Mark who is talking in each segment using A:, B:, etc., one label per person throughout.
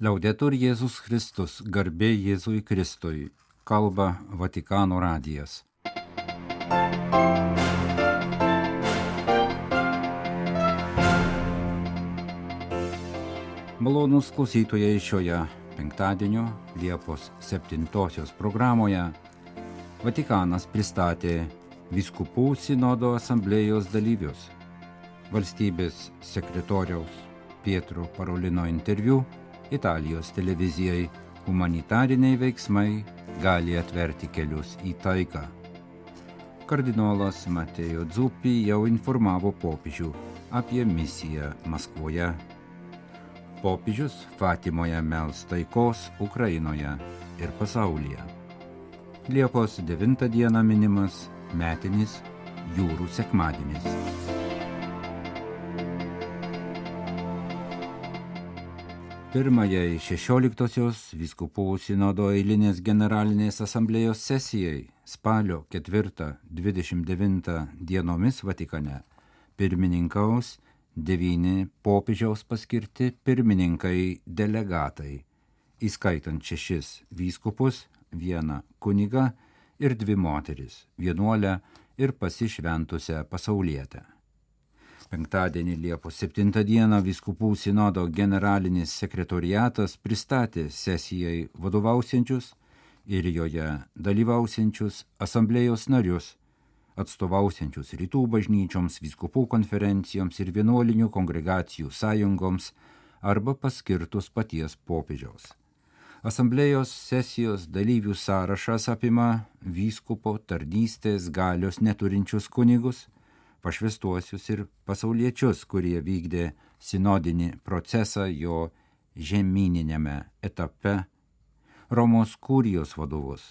A: Liaudetur Jėzus Kristus, garbė Jėzui Kristui, kalba Vatikano radijas. Malonus klausytojai šioje penktadienio Liepos 7 programoje Vatikanas pristatė Viskupų sinodo asamblėjos dalyvius, valstybės sekretoriaus Pietro Parolino interviu Italijos televizijai humanitariniai veiksmai gali atverti kelius į taiką. Kardinolas Matėjo Dzupi jau informavo popiežių apie misiją Maskvoje. Popiežius Fatimoje mels taikos Ukrainoje ir pasaulyje. Liepos 9 dieną minimas metinis jūrų sekmadienis. Pirmajai 16-osios viskupų sinodo eilinės generalinės asamblėjos sesijai spalio 4-29 dienomis Vatikane pirmininkaus devyni popiežiaus paskirti pirmininkai delegatai, įskaitant šešis vyskupus, vieną kunigą ir dvi moteris - vienuolę ir pasišventusią pasaulietę. Penktadienį Liepos 7 dieną Viskupų sinodo generalinis sekretoriatas pristatė sesijai vadovausiančius ir joje dalyvausiančius asamblėjos narius, atstovausiančius rytų bažnyčioms, viskupų konferencijoms ir vienuolinių kongregacijų sąjungoms arba paskirtus paties popiežiaus. Asamblėjos sesijos dalyvių sąrašas apima vyskupo tarnystės galios neturinčius kunigus, pašvestuosius ir pasauliečius, kurie vykdė sinodinį procesą jo žemyninėme etape, Romos kurijos vadovus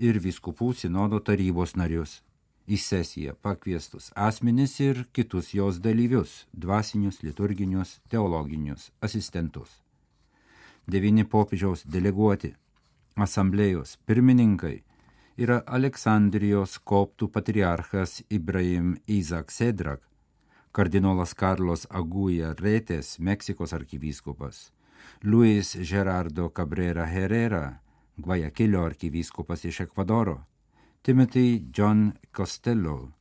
A: ir viskupų sinodo tarybos narius, į sesiją pakviestus asmenis ir kitus jos dalyvius - dvasinius, liturginius, teologinius asistentus. Devini popiežiaus deleguoti asamblėjos pirmininkai yra Aleksandrijos koptų patriarchas Ibrahim Izak Sedrak, kardinolas Karlos Aguja Retės, Meksikos arkivyskupas, Luis Gerardo Cabrera Herrera, Guayaquilio arkivyskupas iš Ekvadoro, Timothy John Costello,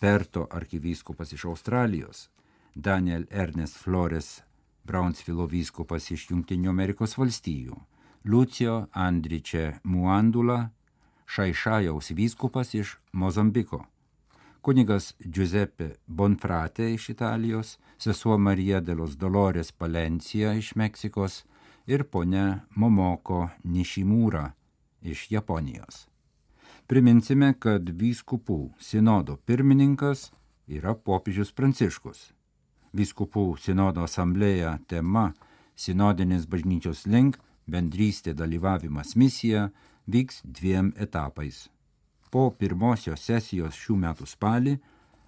A: Perto arkivyskupas iš Australijos, Daniel Ernest Flores, Brownsville vyskupas iš Junktinių Amerikos valstijų, Lucio Andriče Muandula, Šaišajaus vyskupas iš Mozambiko, kunigas Giuseppe Bonfrate iš Italijos, sesuo Marija de los Dolores Palencija iš Meksikos ir ponia Momoko Nishimūra iš Japonijos. Priminsime, kad vyskupų sinodo pirmininkas yra popiežius Pranciškus. Vyskupų sinodo asamblėja tema Sinodinis bažnyčios link bendrystė dalyvavimas misija vyks dviem etapais. Po pirmosios sesijos šių metų spalį,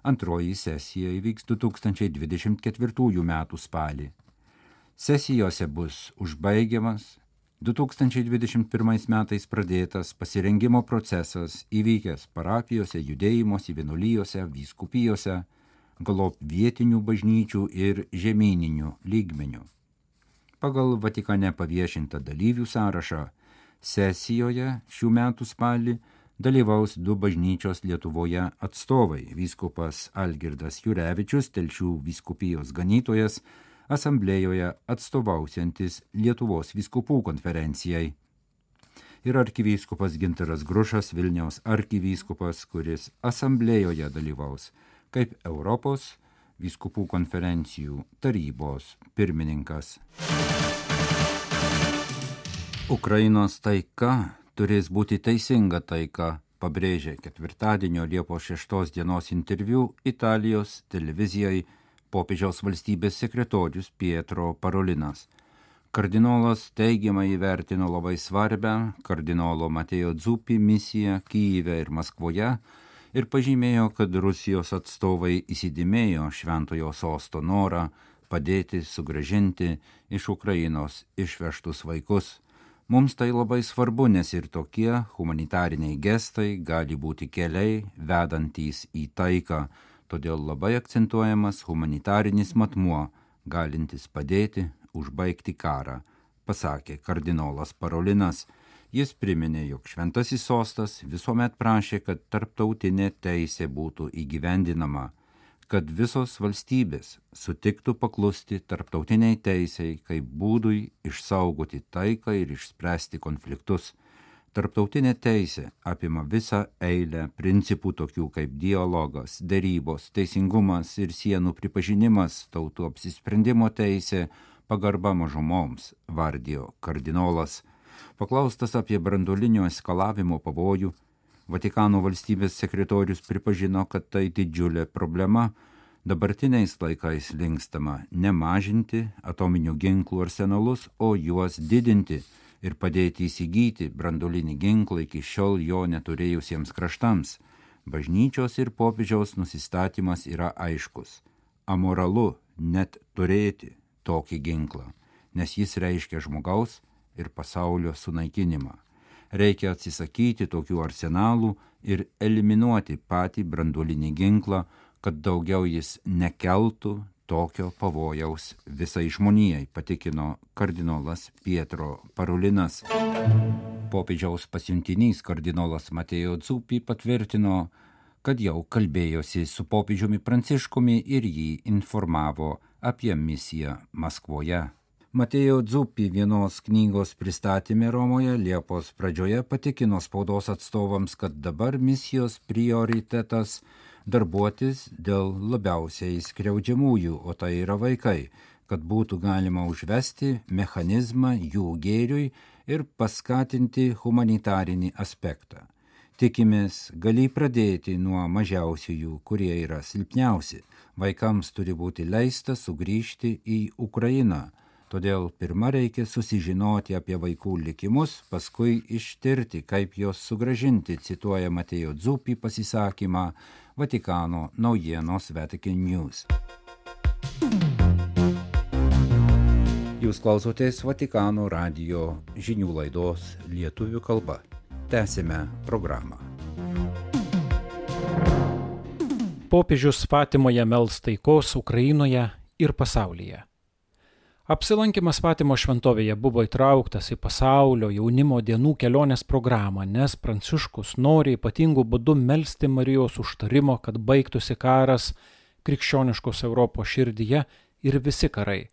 A: antroji sesija įvyks 2024 metų spalį. Sesijose bus užbaigiamas 2021 metais pradėtas pasirengimo procesas įvykęs parapijose, judėjimuose, vienuolyjose, vyskupijose, galop vietinių bažnyčių ir žemyninių lygmenių. Pagal Vatikane paviešintą dalyvių sąrašą sesijoje šių metų spalį dalyvaus du bažnyčios Lietuvoje atstovai - vyskupas Algirdas Jurevičius, telšių vyskupijos ganytojas, asamblėjoje atstovausiantis Lietuvos vyskupų konferencijai. Ir arkivyskupas Ginteras Grušas Vilniaus arkivyskupas, kuris asamblėjoje dalyvaus kaip Europos vyskupų konferencijų tarybos pirmininkas. Ukrainos taika turės būti teisinga taika, pabrėžė ketvirtadienio Liepos 6 dienos interviu Italijos televizijai popiežiaus valstybės sekretorius Pietro Parolinas. Kardinolas teigiamai įvertino labai svarbę kardinolo Matėjo Dzupi misiją Kyjive ir Maskvoje ir pažymėjo, kad Rusijos atstovai įsidėmėjo šventojo sosto norą padėti sugražinti iš Ukrainos išvežtus vaikus. Mums tai labai svarbu, nes ir tokie humanitariniai gestai gali būti keliai vedantys į taiką, todėl labai akcentuojamas humanitarinis matmuo, galintis padėti užbaigti karą, pasakė kardinolas Parolinas. Jis priminė, jog šventasis sostas visuomet prašė, kad tarptautinė teisė būtų įgyvendinama, kad visos valstybės sutiktų paklusti tarptautiniai teisėjai kaip būdui išsaugoti taiką ir išspręsti konfliktus. Tarptautinė teisė apima visą eilę principų tokių kaip dialogas, dėrybos, teisingumas ir sienų pripažinimas, tautų apsisprendimo teisė, pagarba mažumoms, vardijo kardinolas. Paklaustas apie brandolinio eskalavimo pavojų, Vatikano valstybės sekretorius pripažino, kad tai didžiulė problema. Dabartiniais laikais linkstama nemažinti atominių ginklų arsenalus, o juos didinti ir padėti įsigyti brandolinį ginklą iki šiol jo neturėjusiems kraštams. Bažnyčios ir popiežiaus nusistatymas yra aiškus. Amoralu net turėti tokį ginklą, nes jis reiškia žmogaus ir pasaulio sunaikinimą. Reikia atsisakyti tokių arsenalų ir eliminuoti patį branduolinį ginklą, kad daugiau jis nekeltų tokio pavojaus visai žmonijai, patikino kardinolas Pietro Parulinas. Popiežiaus pasiuntinys kardinolas Matėjo Dzupį patvirtino, kad jau kalbėjosi su popiežiumi Pranciškumi ir jį informavo apie misiją Maskvoje. Matėjo Dzupį vienos knygos pristatymė Romoje Liepos pradžioje patikino spaudos atstovams, kad dabar misijos prioritetas darbuotis dėl labiausiai skriaudžiamųjų, o tai yra vaikai, kad būtų galima užvesti mechanizmą jų gėriui ir paskatinti humanitarinį aspektą. Tikimės, gali pradėti nuo mažiausiųjų, kurie yra silpniausi. Vaikams turi būti leista sugrįžti į Ukrainą. Todėl pirmą reikia susižinoti apie vaikų likimus, paskui ištirti, kaip juos sugražinti, cituoja Matėjo Dzupį pasisakymą Vatikano naujienos Vatican News. Jūs klausotės Vatikano radio žinių laidos lietuvių kalba. Tęsime programą.
B: Popiežius Fatimoje mels taikos Ukrainoje ir pasaulyje. Apsilankimas Fatimo šventovėje buvo įtrauktas į pasaulio jaunimo dienų kelionės programą, nes Pranciškus nori ypatingų būdų melstį Marijos užtarimo, kad baigtųsi karas krikščioniškos Europos širdyje ir visi karai.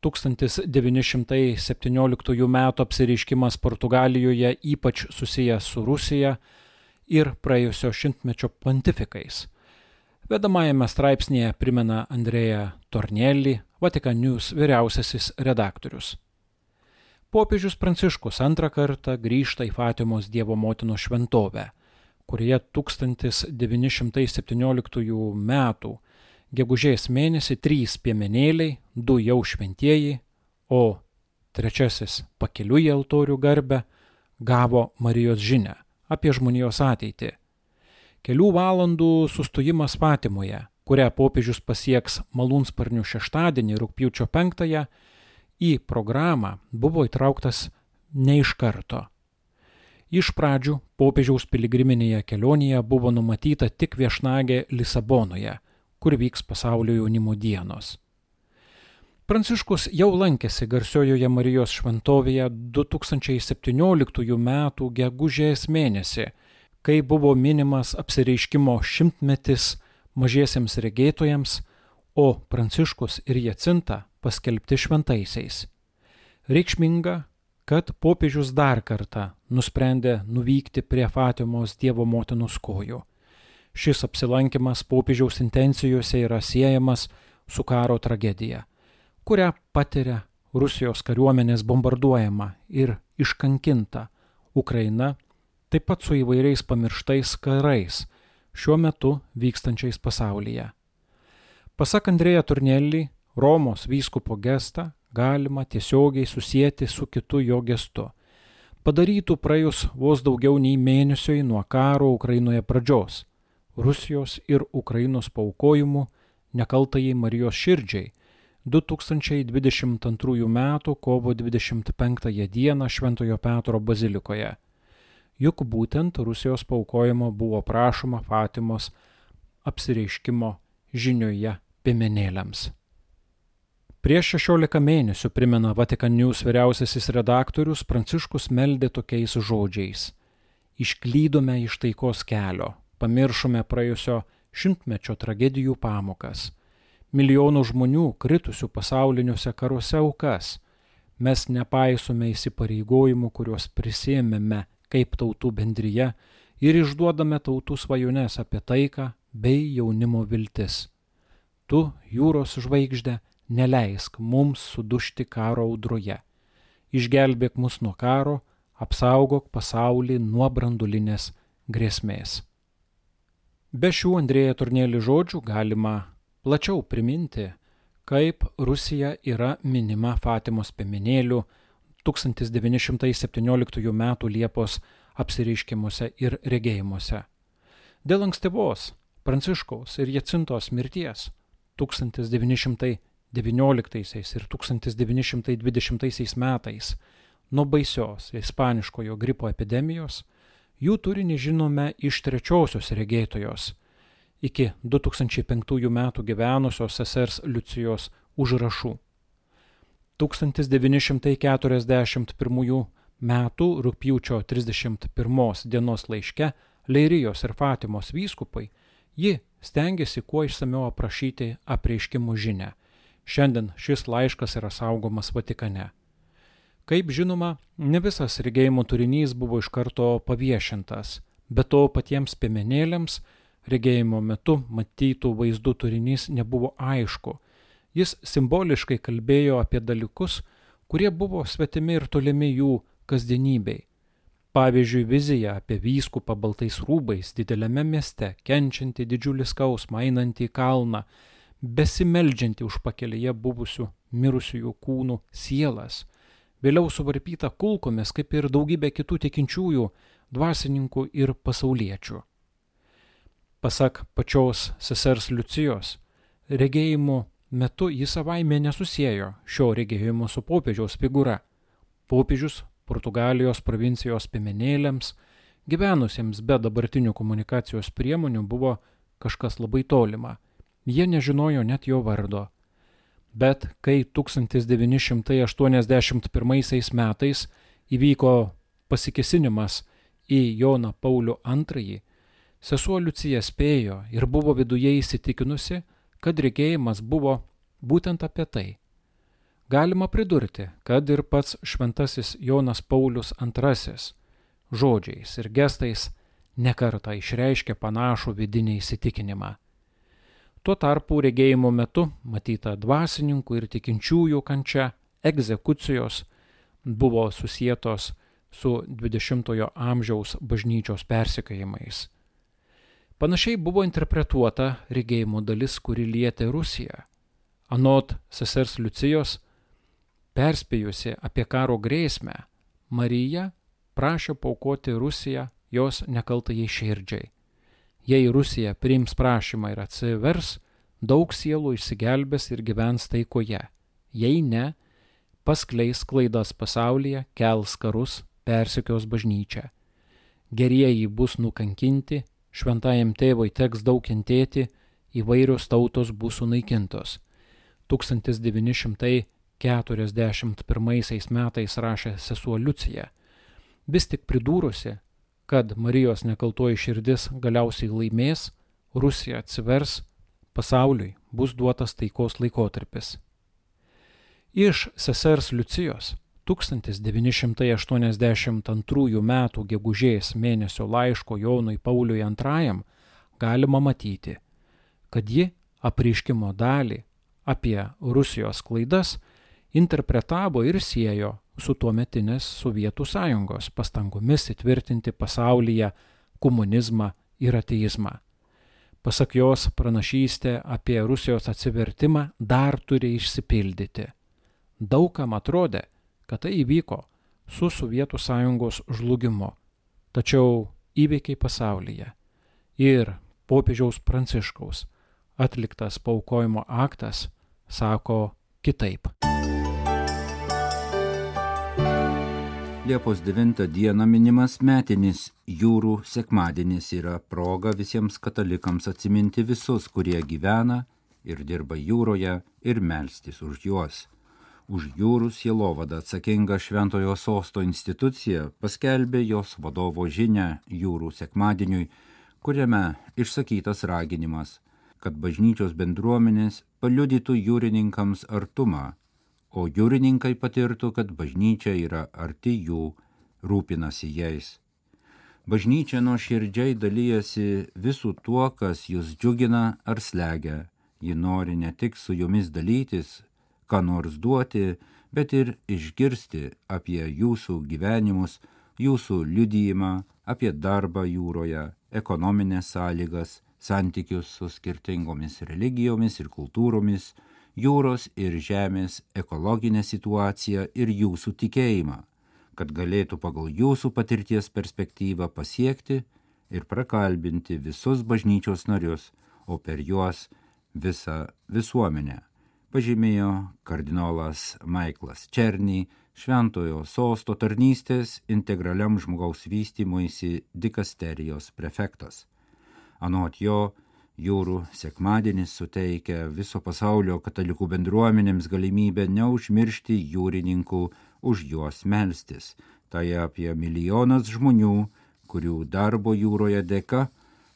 B: 1917 m. apsireiškimas Portugalijoje ypač susijęs su Rusija ir praėjusio šimtmečio pontifikais. Vedamajame straipsnėje primena Andrėja Tornelį, Vatikan News vyriausiasis redaktorius. Popiežius Pranciškus antrą kartą grįžta į Fatimos Dievo motinos šventovę, kurioje 1917 m. gegužės mėnesį trys piemenėliai, du jau šventieji, o trečiasis pakeliui į altorių garbę, gavo Marijos žinę apie žmonijos ateitį. Kelių valandų sustojimas Fatimoje kurią popiežius pasieks malūnsparnių šeštadienį rūpjūčio penktąją, į programą buvo įtrauktas ne iš karto. Iš pradžių popiežiaus piligriminėje kelionėje buvo numatyta tik viešnagė Lisabonoje, kur vyks pasaulio jaunimo dienos. Pranciškus jau lankėsi garsiojoje Marijos šventovėje 2017 m. gegužės mėnesį, kai buvo minimas apsireiškimo šimtmetis mažiesiems regėtojams, o Pranciškus ir Jacinta paskelbti šventaisiais. Reikšminga, kad popiežius dar kartą nusprendė nuvykti prie Fatimos Dievo motinos kojų. Šis apsilankimas popiežiaus intencijose yra siejamas su karo tragedija, kurią patiria Rusijos kariuomenės bombarduojama ir iškankinta Ukraina, taip pat su įvairiais pamirštais karais, šiuo metu vykstančiais pasaulyje. Pasak Andrėja Turnelį, Romos vyskupo gestą galima tiesiogiai susijęti su kitu jo gestu, padarytų praėjus vos daugiau nei mėnesiui nuo karo Ukrainoje pradžios, Rusijos ir Ukrainos paukojimų nekaltai Marijos širdžiai 2022 m. kovo 25 d. Šventojo Petro bazilikoje juk būtent Rusijos paukojimo buvo prašoma Fatimos apsireiškimo žinioje piemenėliams. Prieš 16 mėnesių, primena Vatikan News vyriausiasis redaktorius, Pranciškus meldė tokiais žodžiais. Išklydome iš taikos kelio, pamiršome praėjusio šimtmečio tragedijų pamokas, milijonų žmonių kritusių pasauliniuose karuose aukas. Mes nepaisome įsipareigojimų, kuriuos prisėmėme kaip tautų bendryje ir išduodame tautų svajones apie taiką bei jaunimo viltis. Tu, jūros žvaigždė, neleisk mums sudušti karo audroje. Išgelbėk mus nuo karo, apsaugok pasaulį nuo brandulinės grėsmės. Be šių Andrėja turnėlį žodžių galima plačiau priminti, kaip Rusija yra minima Fatimos piemenėlių 1917 m. Liepos apsireiškimuose ir regėjimuose. Dėl ankstyvos Pranciškaus ir Jacintos mirties 1919 ir 1920 metais nuo baisios ispaniškojo gripo epidemijos, jų turinį žinome iš trečiosios regėtojos iki 2005 metų gyvenusios sesers Liucijos užrašų. 1941 metų rūpjūčio 31 dienos laiške Leirijos ir Fatimos vyskupai ji stengiasi kuo išsameu aprašyti apreiškimų žinę. Šiandien šis laiškas yra saugomas Vatikane. Kaip žinoma, ne visas regėjimo turinys buvo iš karto paviešintas, bet to patiems piemenėliams regėjimo metu matytų vaizdų turinys nebuvo aišku. Jis simboliškai kalbėjo apie dalykus, kurie buvo svetimi ir tolimi jų kasdienybei. Pavyzdžiui, vizija apie vyskupą baltais rūbais dideliame mieste, kenčianti didžiulį skausmą, einantį į kalną, besimeldžianti už pakelėje buvusių mirusiųjų kūnų sielas, vėliau suvarpyta kulkomis, kaip ir daugybė kitų tikinčiųjų, dvasininkų ir pasauliečių. Pasak pačios sesers Liucijos, regėjimų metu jis savaime nesusijėjo šio regėjimo su popiežiaus figūra. Popiežius Portugalijos provincijos pimenėlėms, gyvenusiems be dabartinių komunikacijos priemonių buvo kažkas labai tolima. Jie nežinojo net jo vardo. Bet kai 1981 metais įvyko pasikesinimas į Joną Paulių II, sesuo Liucija spėjo ir buvo viduje įsitikinusi, kad regėjimas buvo būtent apie tai Galima pridurti, kad ir pats šventasis Jonas Paulius II žodžiais ir gestais nekarta išreiškė panašų vidinį įsitikinimą. Tuo tarpu regėjimo metu matyta dvasininkų ir tikinčiųjų kančia, egzekucijos buvo susijėtos su 20-ojo amžiaus bažnyčios persikėjimais. Panašiai buvo interpretuota regėjimo dalis, kuri lietė Rusiją. Anot sesers Liucijos, Perspėjusi apie karo grėsmę, Marija prašė paukoti Rusiją jos nekaltai širdžiai. Jei Rusija priims prašymą ir atsivers, daug sielų išsigelbės ir gyvens taikoje. Jei ne, paskleis klaidas pasaulyje, kels karus, persikios bažnyčią. Gerieji bus nukankinti, šventajam tėvui teks daug kentėti, įvairios tautos bus sunaikintos. 1900 41 metais rašė sesuo Liucija, vis tik pridūrusi, kad Marijos nekaltoji širdis galiausiai laimės, Rusija atsivers, pasauliui bus duotas taikos laikotarpis. Iš sesers Liucijos 1982 m. gegužės mėnesio laiško Jonui Pauliui II galima matyti, kad ji apriškimo dalį apie Rusijos klaidas interpretavo ir siejo su tuometinės Sovietų sąjungos pastangomis įtvirtinti pasaulyje komunizmą ir ateizmą. Pasak jos, pranašystė apie Rusijos atsivertimą dar turi išsipildyti. Daugam atrodė, kad tai įvyko su Sovietų sąjungos žlugimu, tačiau įvykiai pasaulyje ir popiežiaus pranciškaus atliktas paukojimo aktas sako kitaip.
A: Liepos 9 dieną minimas metinis jūrų sekmadienis yra proga visiems katalikams atsiminti visus, kurie gyvena ir dirba jūroje ir melstis už juos. Už jūrų sielovadą atsakinga Šventojo sosto institucija paskelbė jos vadovo žinę jūrų sekmadieniui, kuriame išsakytas raginimas, kad bažnyčios bendruomenės paliudytų jūrininkams artumą, o jūrininkai patirtų, kad bažnyčia yra arti jų, rūpinasi jais. Bažnyčia nuo širdžiai dalyjasi visų tuo, kas jūs džiugina ar slegia. Ji nori ne tik su jumis dalytis, ką nors duoti, bet ir išgirsti apie jūsų gyvenimus, jūsų liudyjimą, apie darbą jūroje, ekonominės sąlygas, santykius su skirtingomis religijomis ir kultūromis, jūros ir žemės ekologinę situaciją ir jūsų tikėjimą kad galėtų pagal jūsų patirties perspektyvą pasiekti ir prakalbinti visus bažnyčios narius, o per juos visą visuomenę, pažymėjo kardinolas Maiklas Černy, Šventojo sosto tarnystės integraliam žmogaus vystymuisi dikasterijos prefektas. Anot jo, jūrų sekmadienis suteikia viso pasaulio katalikų bendruomenėms galimybę neužmiršti jūrininkų už juos melstis. Tai apie milijonas žmonių, kurių darbo jūroje dėka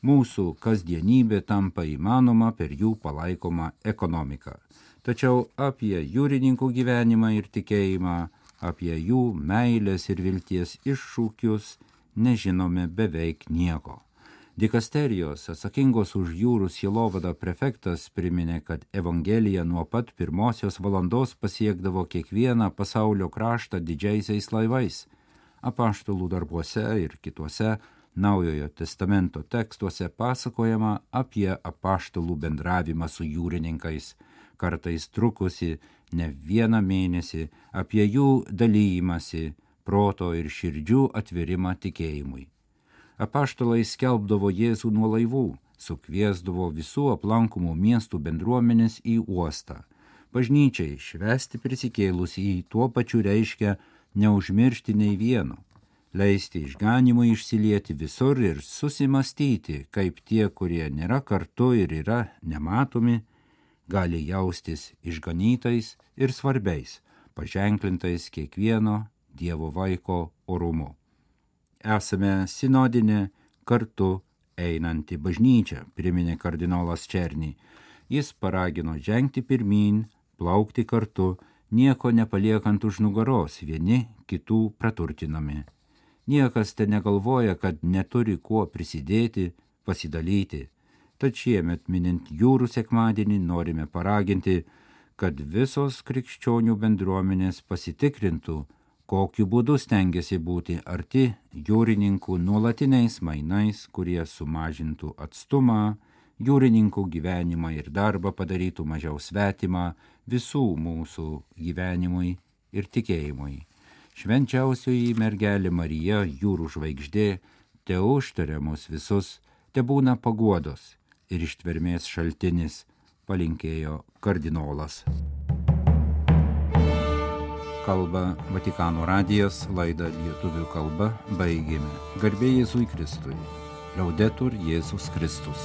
A: mūsų kasdienybė tampa įmanoma per jų palaikomą ekonomiką. Tačiau apie jūrininkų gyvenimą ir tikėjimą, apie jų meilės ir vilties iššūkius nežinome beveik nieko. Dikasterijos atsakingos už jūrų sielovada prefektas priminė, kad Evangelija nuo pat pirmosios valandos pasiekdavo kiekvieną pasaulio kraštą didžiaisiais laivais. Apaštalų darbuose ir kituose Naujojo testamento tekstuose pasakojama apie apaštalų bendravimą su jūrininkais, kartais trukusi ne vieną mėnesį, apie jų dalymasi, proto ir širdžių atvirimą tikėjimui apaštalai skelbdavo Jėzų nuo laivų, sukviesdavo visų aplankomų miestų bendruomenės į uostą. Bažnyčiai švesti prisikėlusi į tuo pačiu reiškia neužmiršti nei vieno, leisti išganimui išsilieti visur ir susimastyti, kaip tie, kurie nėra kartu ir yra nematomi, gali jaustis išganytais ir svarbiais, paženklintais kiekvieno Dievo vaiko orumu esame sinodinė kartu einanti bažnyčia, priminė kardinolas Černy. Jis paragino žengti pirmin, plaukti kartu, nieko nepaliekant už nugaros, vieni kitų praturtinami. Niekas te negalvoja, kad neturi kuo prisidėti, pasidalyti. Tad šiemet minint jūrų sekmadienį norime paraginti, kad visos krikščionių bendruomenės pasitikrintų, kokiu būdu stengiasi būti arti jūrininkų nuolatiniais mainais, kurie sumažintų atstumą, jūrininkų gyvenimą ir darbą padarytų mažiau svetimą visų mūsų gyvenimui ir tikėjimui. Švenčiausioji mergelė Marija, jūrų žvaigždė, te užtaria mus visus, te būna paguodos ir ištvermės šaltinis, palinkėjo kardinolas kalba Vatikano radijas, laidą lietuvių kalba baigėme. Garbė Jėzui Kristui. Liaudetur Jėzus Kristus.